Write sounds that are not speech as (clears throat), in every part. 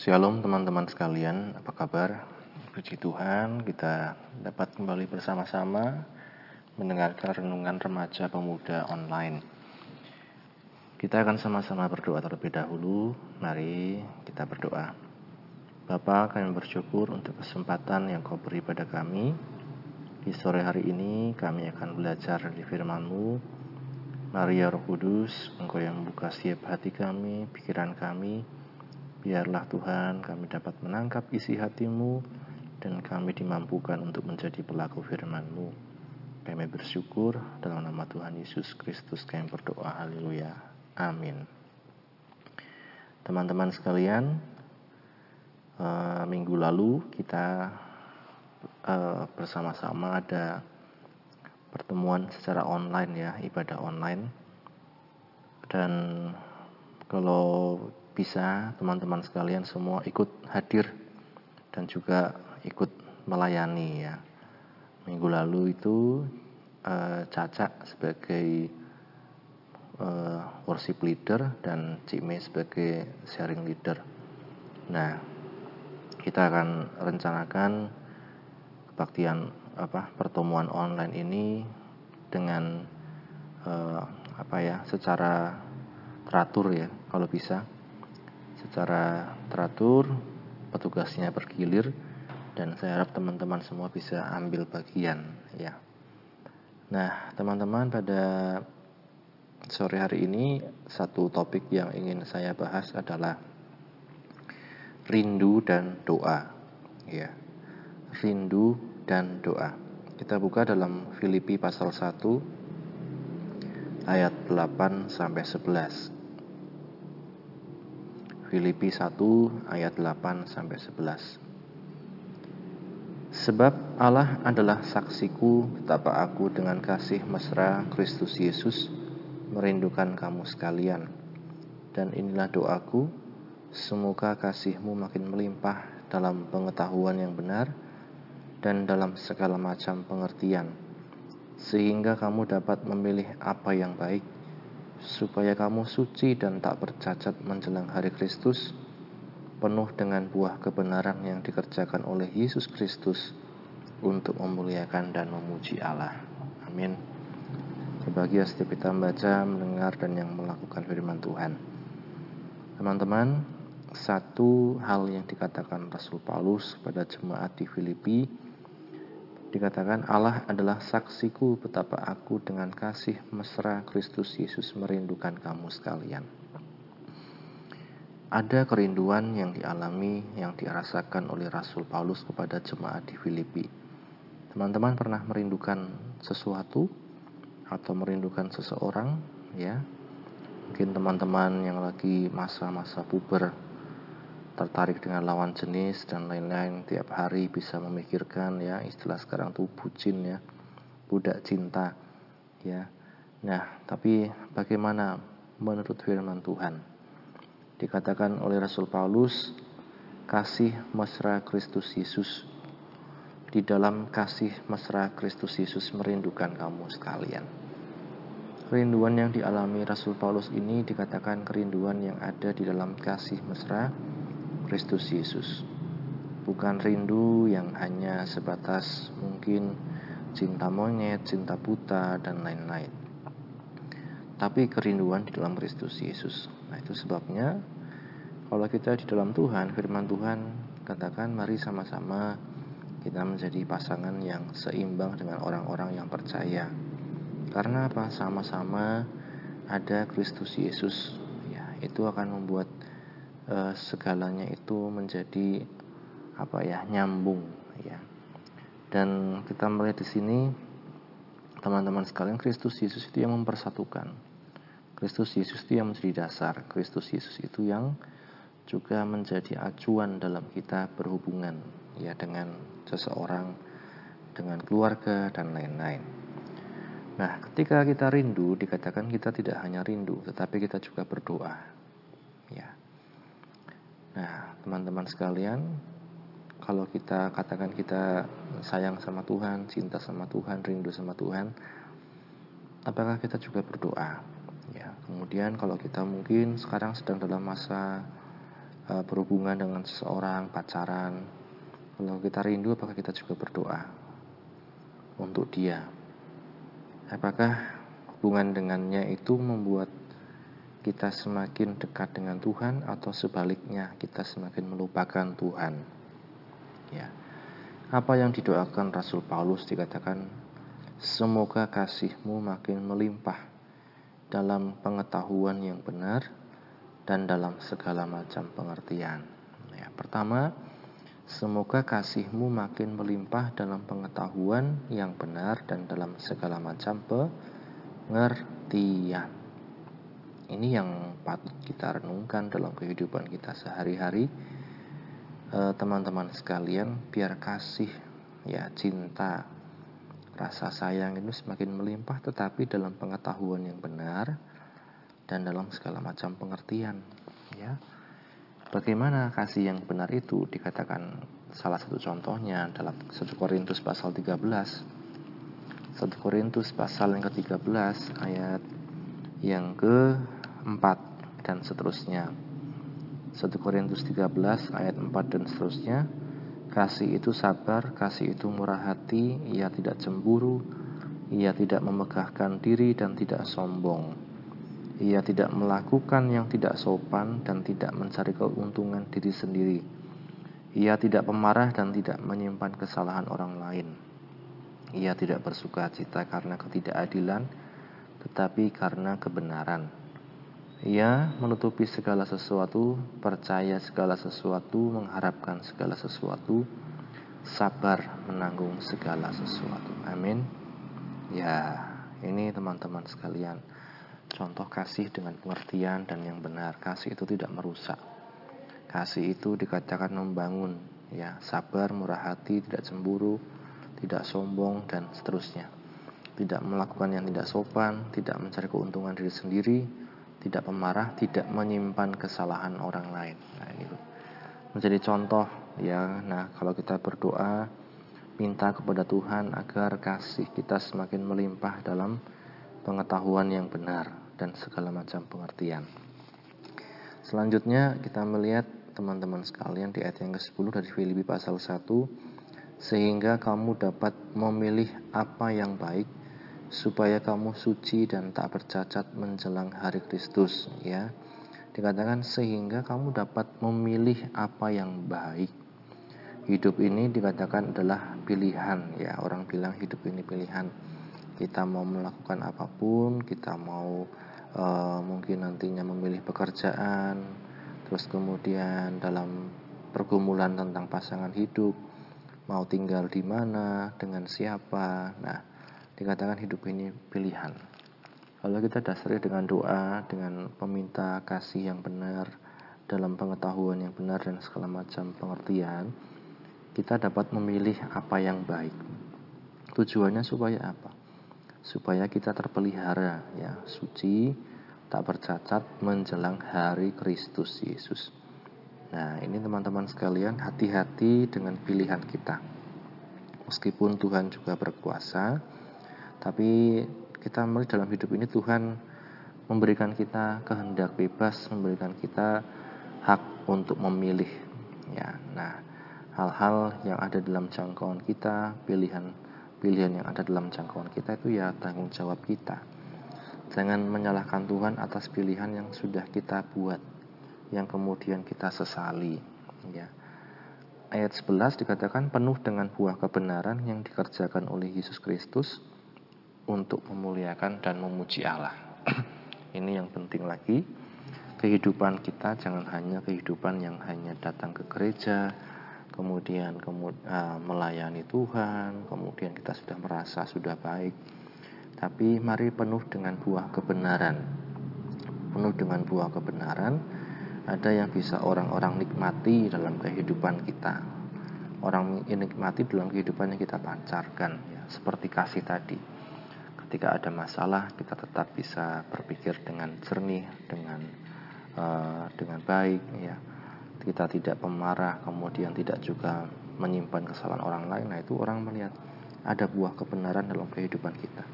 Shalom teman-teman sekalian, apa kabar? Puji Tuhan, kita dapat kembali bersama-sama mendengarkan renungan remaja pemuda online. Kita akan sama-sama berdoa terlebih dahulu. Mari kita berdoa. Bapa, kami bersyukur untuk kesempatan yang kau beri pada kami. Di sore hari ini kami akan belajar di firman-Mu. Mari ya Roh Kudus, Engkau yang membuka siap hati kami, pikiran kami, Biarlah Tuhan kami dapat menangkap isi hatimu dan kami dimampukan untuk menjadi pelaku firman-Mu. Kami bersyukur dalam nama Tuhan Yesus Kristus kami berdoa. Haleluya. Amin. Teman-teman sekalian, uh, minggu lalu kita uh, bersama-sama ada pertemuan secara online ya, ibadah online. Dan kalau bisa teman-teman sekalian semua ikut hadir dan juga ikut melayani ya. Minggu lalu itu uh, Caca sebagai uh, worship leader dan Cime sebagai sharing leader. Nah, kita akan rencanakan kebaktian apa pertemuan online ini dengan uh, apa ya secara teratur ya kalau bisa secara teratur, petugasnya bergilir, dan saya harap teman-teman semua bisa ambil bagian ya. Nah, teman-teman pada sore hari ini satu topik yang ingin saya bahas adalah rindu dan doa. Ya. Rindu dan doa. Kita buka dalam Filipi pasal 1 ayat 8 sampai 11. Filipi 1 ayat 8 sampai 11. Sebab Allah adalah saksiku betapa aku dengan kasih mesra Kristus Yesus merindukan kamu sekalian. Dan inilah doaku, semoga kasihmu makin melimpah dalam pengetahuan yang benar dan dalam segala macam pengertian, sehingga kamu dapat memilih apa yang baik supaya kamu suci dan tak bercacat menjelang hari Kristus, penuh dengan buah kebenaran yang dikerjakan oleh Yesus Kristus untuk memuliakan dan memuji Allah. Amin. Berbahagia setiap kita membaca, mendengar, dan yang melakukan firman Tuhan. Teman-teman, satu hal yang dikatakan Rasul Paulus pada jemaat di Filipi dikatakan Allah adalah saksiku betapa aku dengan kasih mesra Kristus Yesus merindukan kamu sekalian. Ada kerinduan yang dialami, yang dirasakan oleh Rasul Paulus kepada jemaat di Filipi. Teman-teman pernah merindukan sesuatu atau merindukan seseorang, ya? Mungkin teman-teman yang lagi masa-masa puber tertarik dengan lawan jenis dan lain-lain tiap hari bisa memikirkan ya istilah sekarang tuh bucin ya budak cinta ya. Nah tapi bagaimana menurut firman Tuhan? Dikatakan oleh Rasul Paulus kasih mesra Kristus Yesus. Di dalam kasih mesra Kristus Yesus merindukan kamu sekalian. Kerinduan yang dialami Rasul Paulus ini dikatakan kerinduan yang ada di dalam kasih mesra Kristus Yesus. Bukan rindu yang hanya sebatas mungkin cinta monyet, cinta buta, dan lain-lain. Tapi kerinduan di dalam Kristus Yesus. Nah itu sebabnya kalau kita di dalam Tuhan, firman Tuhan katakan mari sama-sama kita menjadi pasangan yang seimbang dengan orang-orang yang percaya. Karena apa? Sama-sama ada Kristus Yesus. Ya, itu akan membuat uh, segalanya itu menjadi apa ya nyambung ya dan kita melihat di sini teman-teman sekalian Kristus Yesus itu yang mempersatukan Kristus Yesus itu yang menjadi dasar Kristus Yesus itu yang juga menjadi acuan dalam kita berhubungan ya dengan seseorang dengan keluarga dan lain-lain. Nah, ketika kita rindu dikatakan kita tidak hanya rindu tetapi kita juga berdoa. Ya. Teman-teman sekalian, kalau kita katakan kita sayang sama Tuhan, cinta sama Tuhan, rindu sama Tuhan, apakah kita juga berdoa? Ya, kemudian kalau kita mungkin sekarang sedang dalam masa uh, berhubungan dengan seseorang, pacaran. Kalau kita rindu, apakah kita juga berdoa untuk dia? Apakah hubungan dengannya itu membuat kita semakin dekat dengan Tuhan atau sebaliknya kita semakin melupakan Tuhan. Ya. Apa yang didoakan Rasul Paulus dikatakan semoga kasihmu makin melimpah dalam pengetahuan yang benar dan dalam segala macam pengertian. Ya, pertama, semoga kasihmu makin melimpah dalam pengetahuan yang benar dan dalam segala macam pengertian. Ini yang patut kita renungkan dalam kehidupan kita sehari-hari. Eh, teman-teman sekalian, biar kasih, ya cinta, rasa sayang itu semakin melimpah tetapi dalam pengetahuan yang benar dan dalam segala macam pengertian, ya. Bagaimana kasih yang benar itu dikatakan salah satu contohnya dalam 1 Korintus pasal 13 1 Korintus pasal yang ke-13 ayat yang ke 4 dan seterusnya. 1 Korintus 13 ayat 4 dan seterusnya. Kasih itu sabar, kasih itu murah hati, ia tidak cemburu, ia tidak memegahkan diri dan tidak sombong. Ia tidak melakukan yang tidak sopan dan tidak mencari keuntungan diri sendiri. Ia tidak pemarah dan tidak menyimpan kesalahan orang lain. Ia tidak bersuka cita karena ketidakadilan, tetapi karena kebenaran. Ia menutupi segala sesuatu, percaya segala sesuatu, mengharapkan segala sesuatu, sabar menanggung segala sesuatu. Amin. Ya, ini teman-teman sekalian, contoh kasih dengan pengertian dan yang benar. Kasih itu tidak merusak. Kasih itu dikatakan membangun, ya, sabar, murah hati, tidak cemburu, tidak sombong dan seterusnya. Tidak melakukan yang tidak sopan, tidak mencari keuntungan diri sendiri, tidak pemarah, tidak menyimpan kesalahan orang lain. Nah, ini menjadi contoh ya. Nah, kalau kita berdoa minta kepada Tuhan agar kasih kita semakin melimpah dalam pengetahuan yang benar dan segala macam pengertian. Selanjutnya kita melihat teman-teman sekalian di ayat yang ke-10 dari Filipi pasal 1 sehingga kamu dapat memilih apa yang baik supaya kamu suci dan tak bercacat menjelang hari Kristus ya. Dikatakan sehingga kamu dapat memilih apa yang baik. Hidup ini dikatakan adalah pilihan ya. Orang bilang hidup ini pilihan. Kita mau melakukan apa pun kita mau uh, mungkin nantinya memilih pekerjaan terus kemudian dalam pergumulan tentang pasangan hidup mau tinggal di mana dengan siapa. Nah dikatakan hidup ini pilihan. Kalau kita dasari dengan doa, dengan meminta kasih yang benar, dalam pengetahuan yang benar dan segala macam pengertian, kita dapat memilih apa yang baik. Tujuannya supaya apa? Supaya kita terpelihara, ya, suci, tak bercacat menjelang hari Kristus Yesus. Nah, ini teman-teman sekalian, hati-hati dengan pilihan kita. Meskipun Tuhan juga berkuasa, tapi kita melihat dalam hidup ini Tuhan memberikan kita kehendak bebas, memberikan kita hak untuk memilih. Ya, nah hal-hal yang ada dalam jangkauan kita, pilihan pilihan yang ada dalam jangkauan kita itu ya tanggung jawab kita. Jangan menyalahkan Tuhan atas pilihan yang sudah kita buat, yang kemudian kita sesali. Ya. Ayat 11 dikatakan penuh dengan buah kebenaran yang dikerjakan oleh Yesus Kristus untuk memuliakan dan memuji Allah. (clears throat) Ini yang penting lagi. Kehidupan kita jangan hanya kehidupan yang hanya datang ke gereja, kemudian kemud uh, melayani Tuhan, kemudian kita sudah merasa sudah baik. Tapi mari penuh dengan buah kebenaran. Penuh dengan buah kebenaran, ada yang bisa orang-orang nikmati dalam kehidupan kita. Orang nikmati dalam kehidupan yang kita pancarkan, ya, seperti kasih tadi ketika ada masalah kita tetap bisa berpikir dengan jernih dengan uh, dengan baik ya. Kita tidak pemarah kemudian tidak juga menyimpan kesalahan orang lain. Nah itu orang melihat ada buah kebenaran dalam kehidupan kita.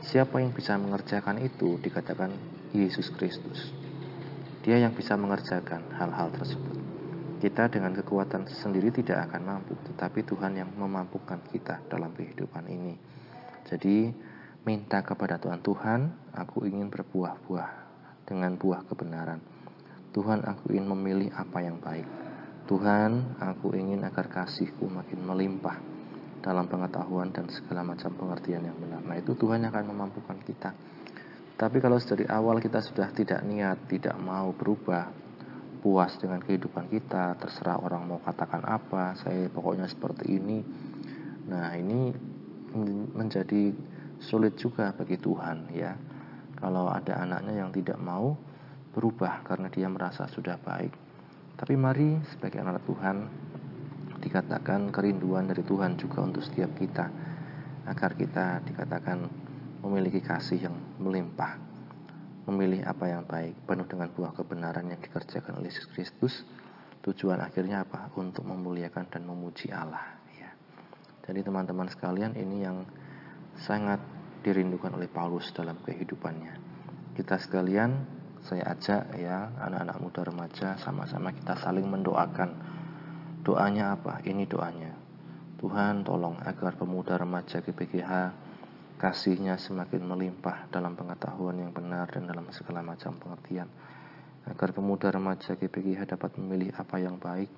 Siapa yang bisa mengerjakan itu? Dikatakan Yesus Kristus. Dia yang bisa mengerjakan hal-hal tersebut. Kita dengan kekuatan sendiri tidak akan mampu, tetapi Tuhan yang memampukan kita dalam kehidupan ini. Jadi, minta kepada Tuhan, Tuhan, aku ingin berbuah-buah dengan buah kebenaran. Tuhan, aku ingin memilih apa yang baik. Tuhan, aku ingin agar kasihku makin melimpah dalam pengetahuan dan segala macam pengertian yang benar. Nah, itu Tuhan yang akan memampukan kita. Tapi kalau dari awal kita sudah tidak niat, tidak mau berubah, puas dengan kehidupan kita, terserah orang mau katakan apa, saya pokoknya seperti ini. Nah, ini menjadi sulit juga bagi Tuhan ya. Kalau ada anaknya yang tidak mau berubah karena dia merasa sudah baik. Tapi mari sebagai anak Tuhan dikatakan kerinduan dari Tuhan juga untuk setiap kita agar kita dikatakan memiliki kasih yang melimpah memilih apa yang baik, penuh dengan buah kebenaran yang dikerjakan oleh Yesus Kristus. Tujuan akhirnya apa? Untuk memuliakan dan memuji Allah. Ya. Jadi teman-teman sekalian ini yang sangat dirindukan oleh Paulus dalam kehidupannya. Kita sekalian, saya ajak ya anak-anak muda remaja sama-sama kita saling mendoakan. Doanya apa? Ini doanya. Tuhan tolong agar pemuda remaja GPGH kasihnya semakin melimpah dalam pengetahuan yang benar dan dalam segala macam pengertian agar pemuda remaja GPGH dapat memilih apa yang baik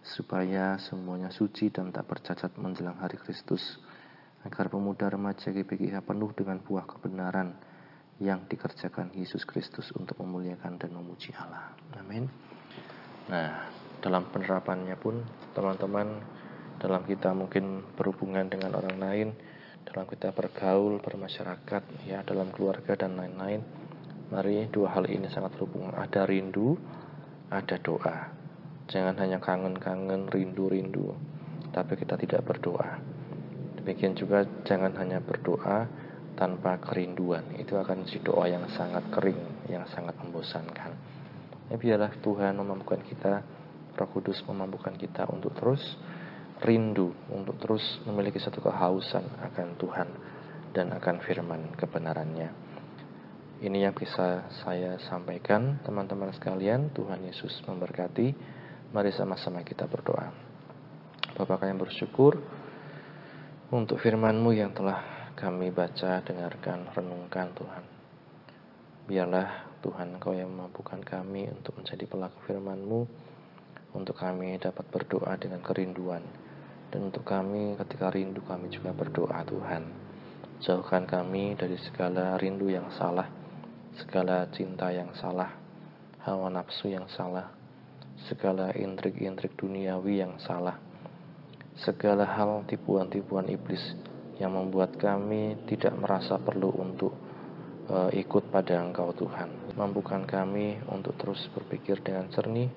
supaya semuanya suci dan tak bercacat menjelang hari Kristus agar pemuda remaja GPGH penuh dengan buah kebenaran yang dikerjakan Yesus Kristus untuk memuliakan dan memuji Allah. Amin. Nah, dalam penerapannya pun teman-teman dalam kita mungkin berhubungan dengan orang lain dalam kita bergaul, bermasyarakat, ya dalam keluarga dan lain-lain. Mari dua hal ini sangat berhubungan. Ada rindu, ada doa. Jangan hanya kangen-kangen, rindu-rindu, tapi kita tidak berdoa. Demikian juga jangan hanya berdoa tanpa kerinduan. Itu akan jadi doa yang sangat kering, yang sangat membosankan. Ya, biarlah Tuhan memampukan kita, Roh Kudus memampukan kita untuk terus rindu untuk terus memiliki satu kehausan akan Tuhan dan akan firman kebenarannya. Ini yang bisa saya sampaikan teman-teman sekalian. Tuhan Yesus memberkati. Mari sama-sama kita berdoa. Bapak kami bersyukur untuk firman-Mu yang telah kami baca, dengarkan, renungkan Tuhan. Biarlah Tuhan Engkau yang memampukan kami untuk menjadi pelaku firman-Mu, untuk kami dapat berdoa dengan kerinduan, dan untuk kami ketika rindu kami juga berdoa Tuhan Jauhkan kami dari segala rindu yang salah Segala cinta yang salah Hawa nafsu yang salah Segala intrik-intrik duniawi yang salah Segala hal tipuan-tipuan iblis Yang membuat kami tidak merasa perlu untuk uh, ikut pada Engkau Tuhan Mampukan kami untuk terus berpikir dengan jernih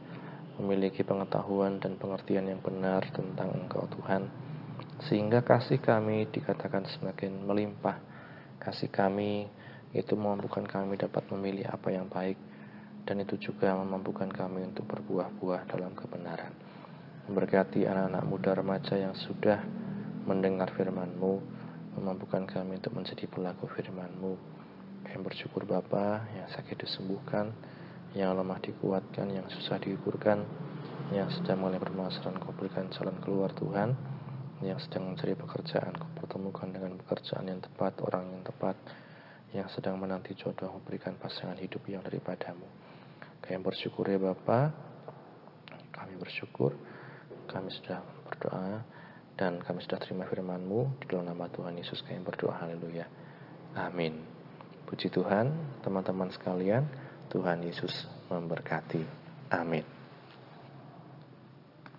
memiliki pengetahuan dan pengertian yang benar tentang Engkau Tuhan, sehingga kasih kami dikatakan semakin melimpah. Kasih kami itu memampukan kami dapat memilih apa yang baik, dan itu juga memampukan kami untuk berbuah-buah dalam kebenaran. Memberkati anak-anak muda remaja yang sudah mendengar firman-Mu, memampukan kami untuk menjadi pelaku firman-Mu. Kami bersyukur Bapa yang sakit disembuhkan, yang lemah dikuatkan, yang susah dihiburkan, yang sedang mulai permasalahan kau berikan jalan keluar Tuhan, yang sedang mencari pekerjaan kau pertemukan dengan pekerjaan yang tepat, orang yang tepat, yang sedang menanti jodoh berikan pasangan hidup yang daripadamu. Kami bersyukur ya Bapa, kami bersyukur, kami sudah berdoa, dan kami sudah terima firman-Mu di dalam nama Tuhan Yesus kami berdoa haleluya amin puji Tuhan teman-teman sekalian Tuhan Yesus memberkati. Amin.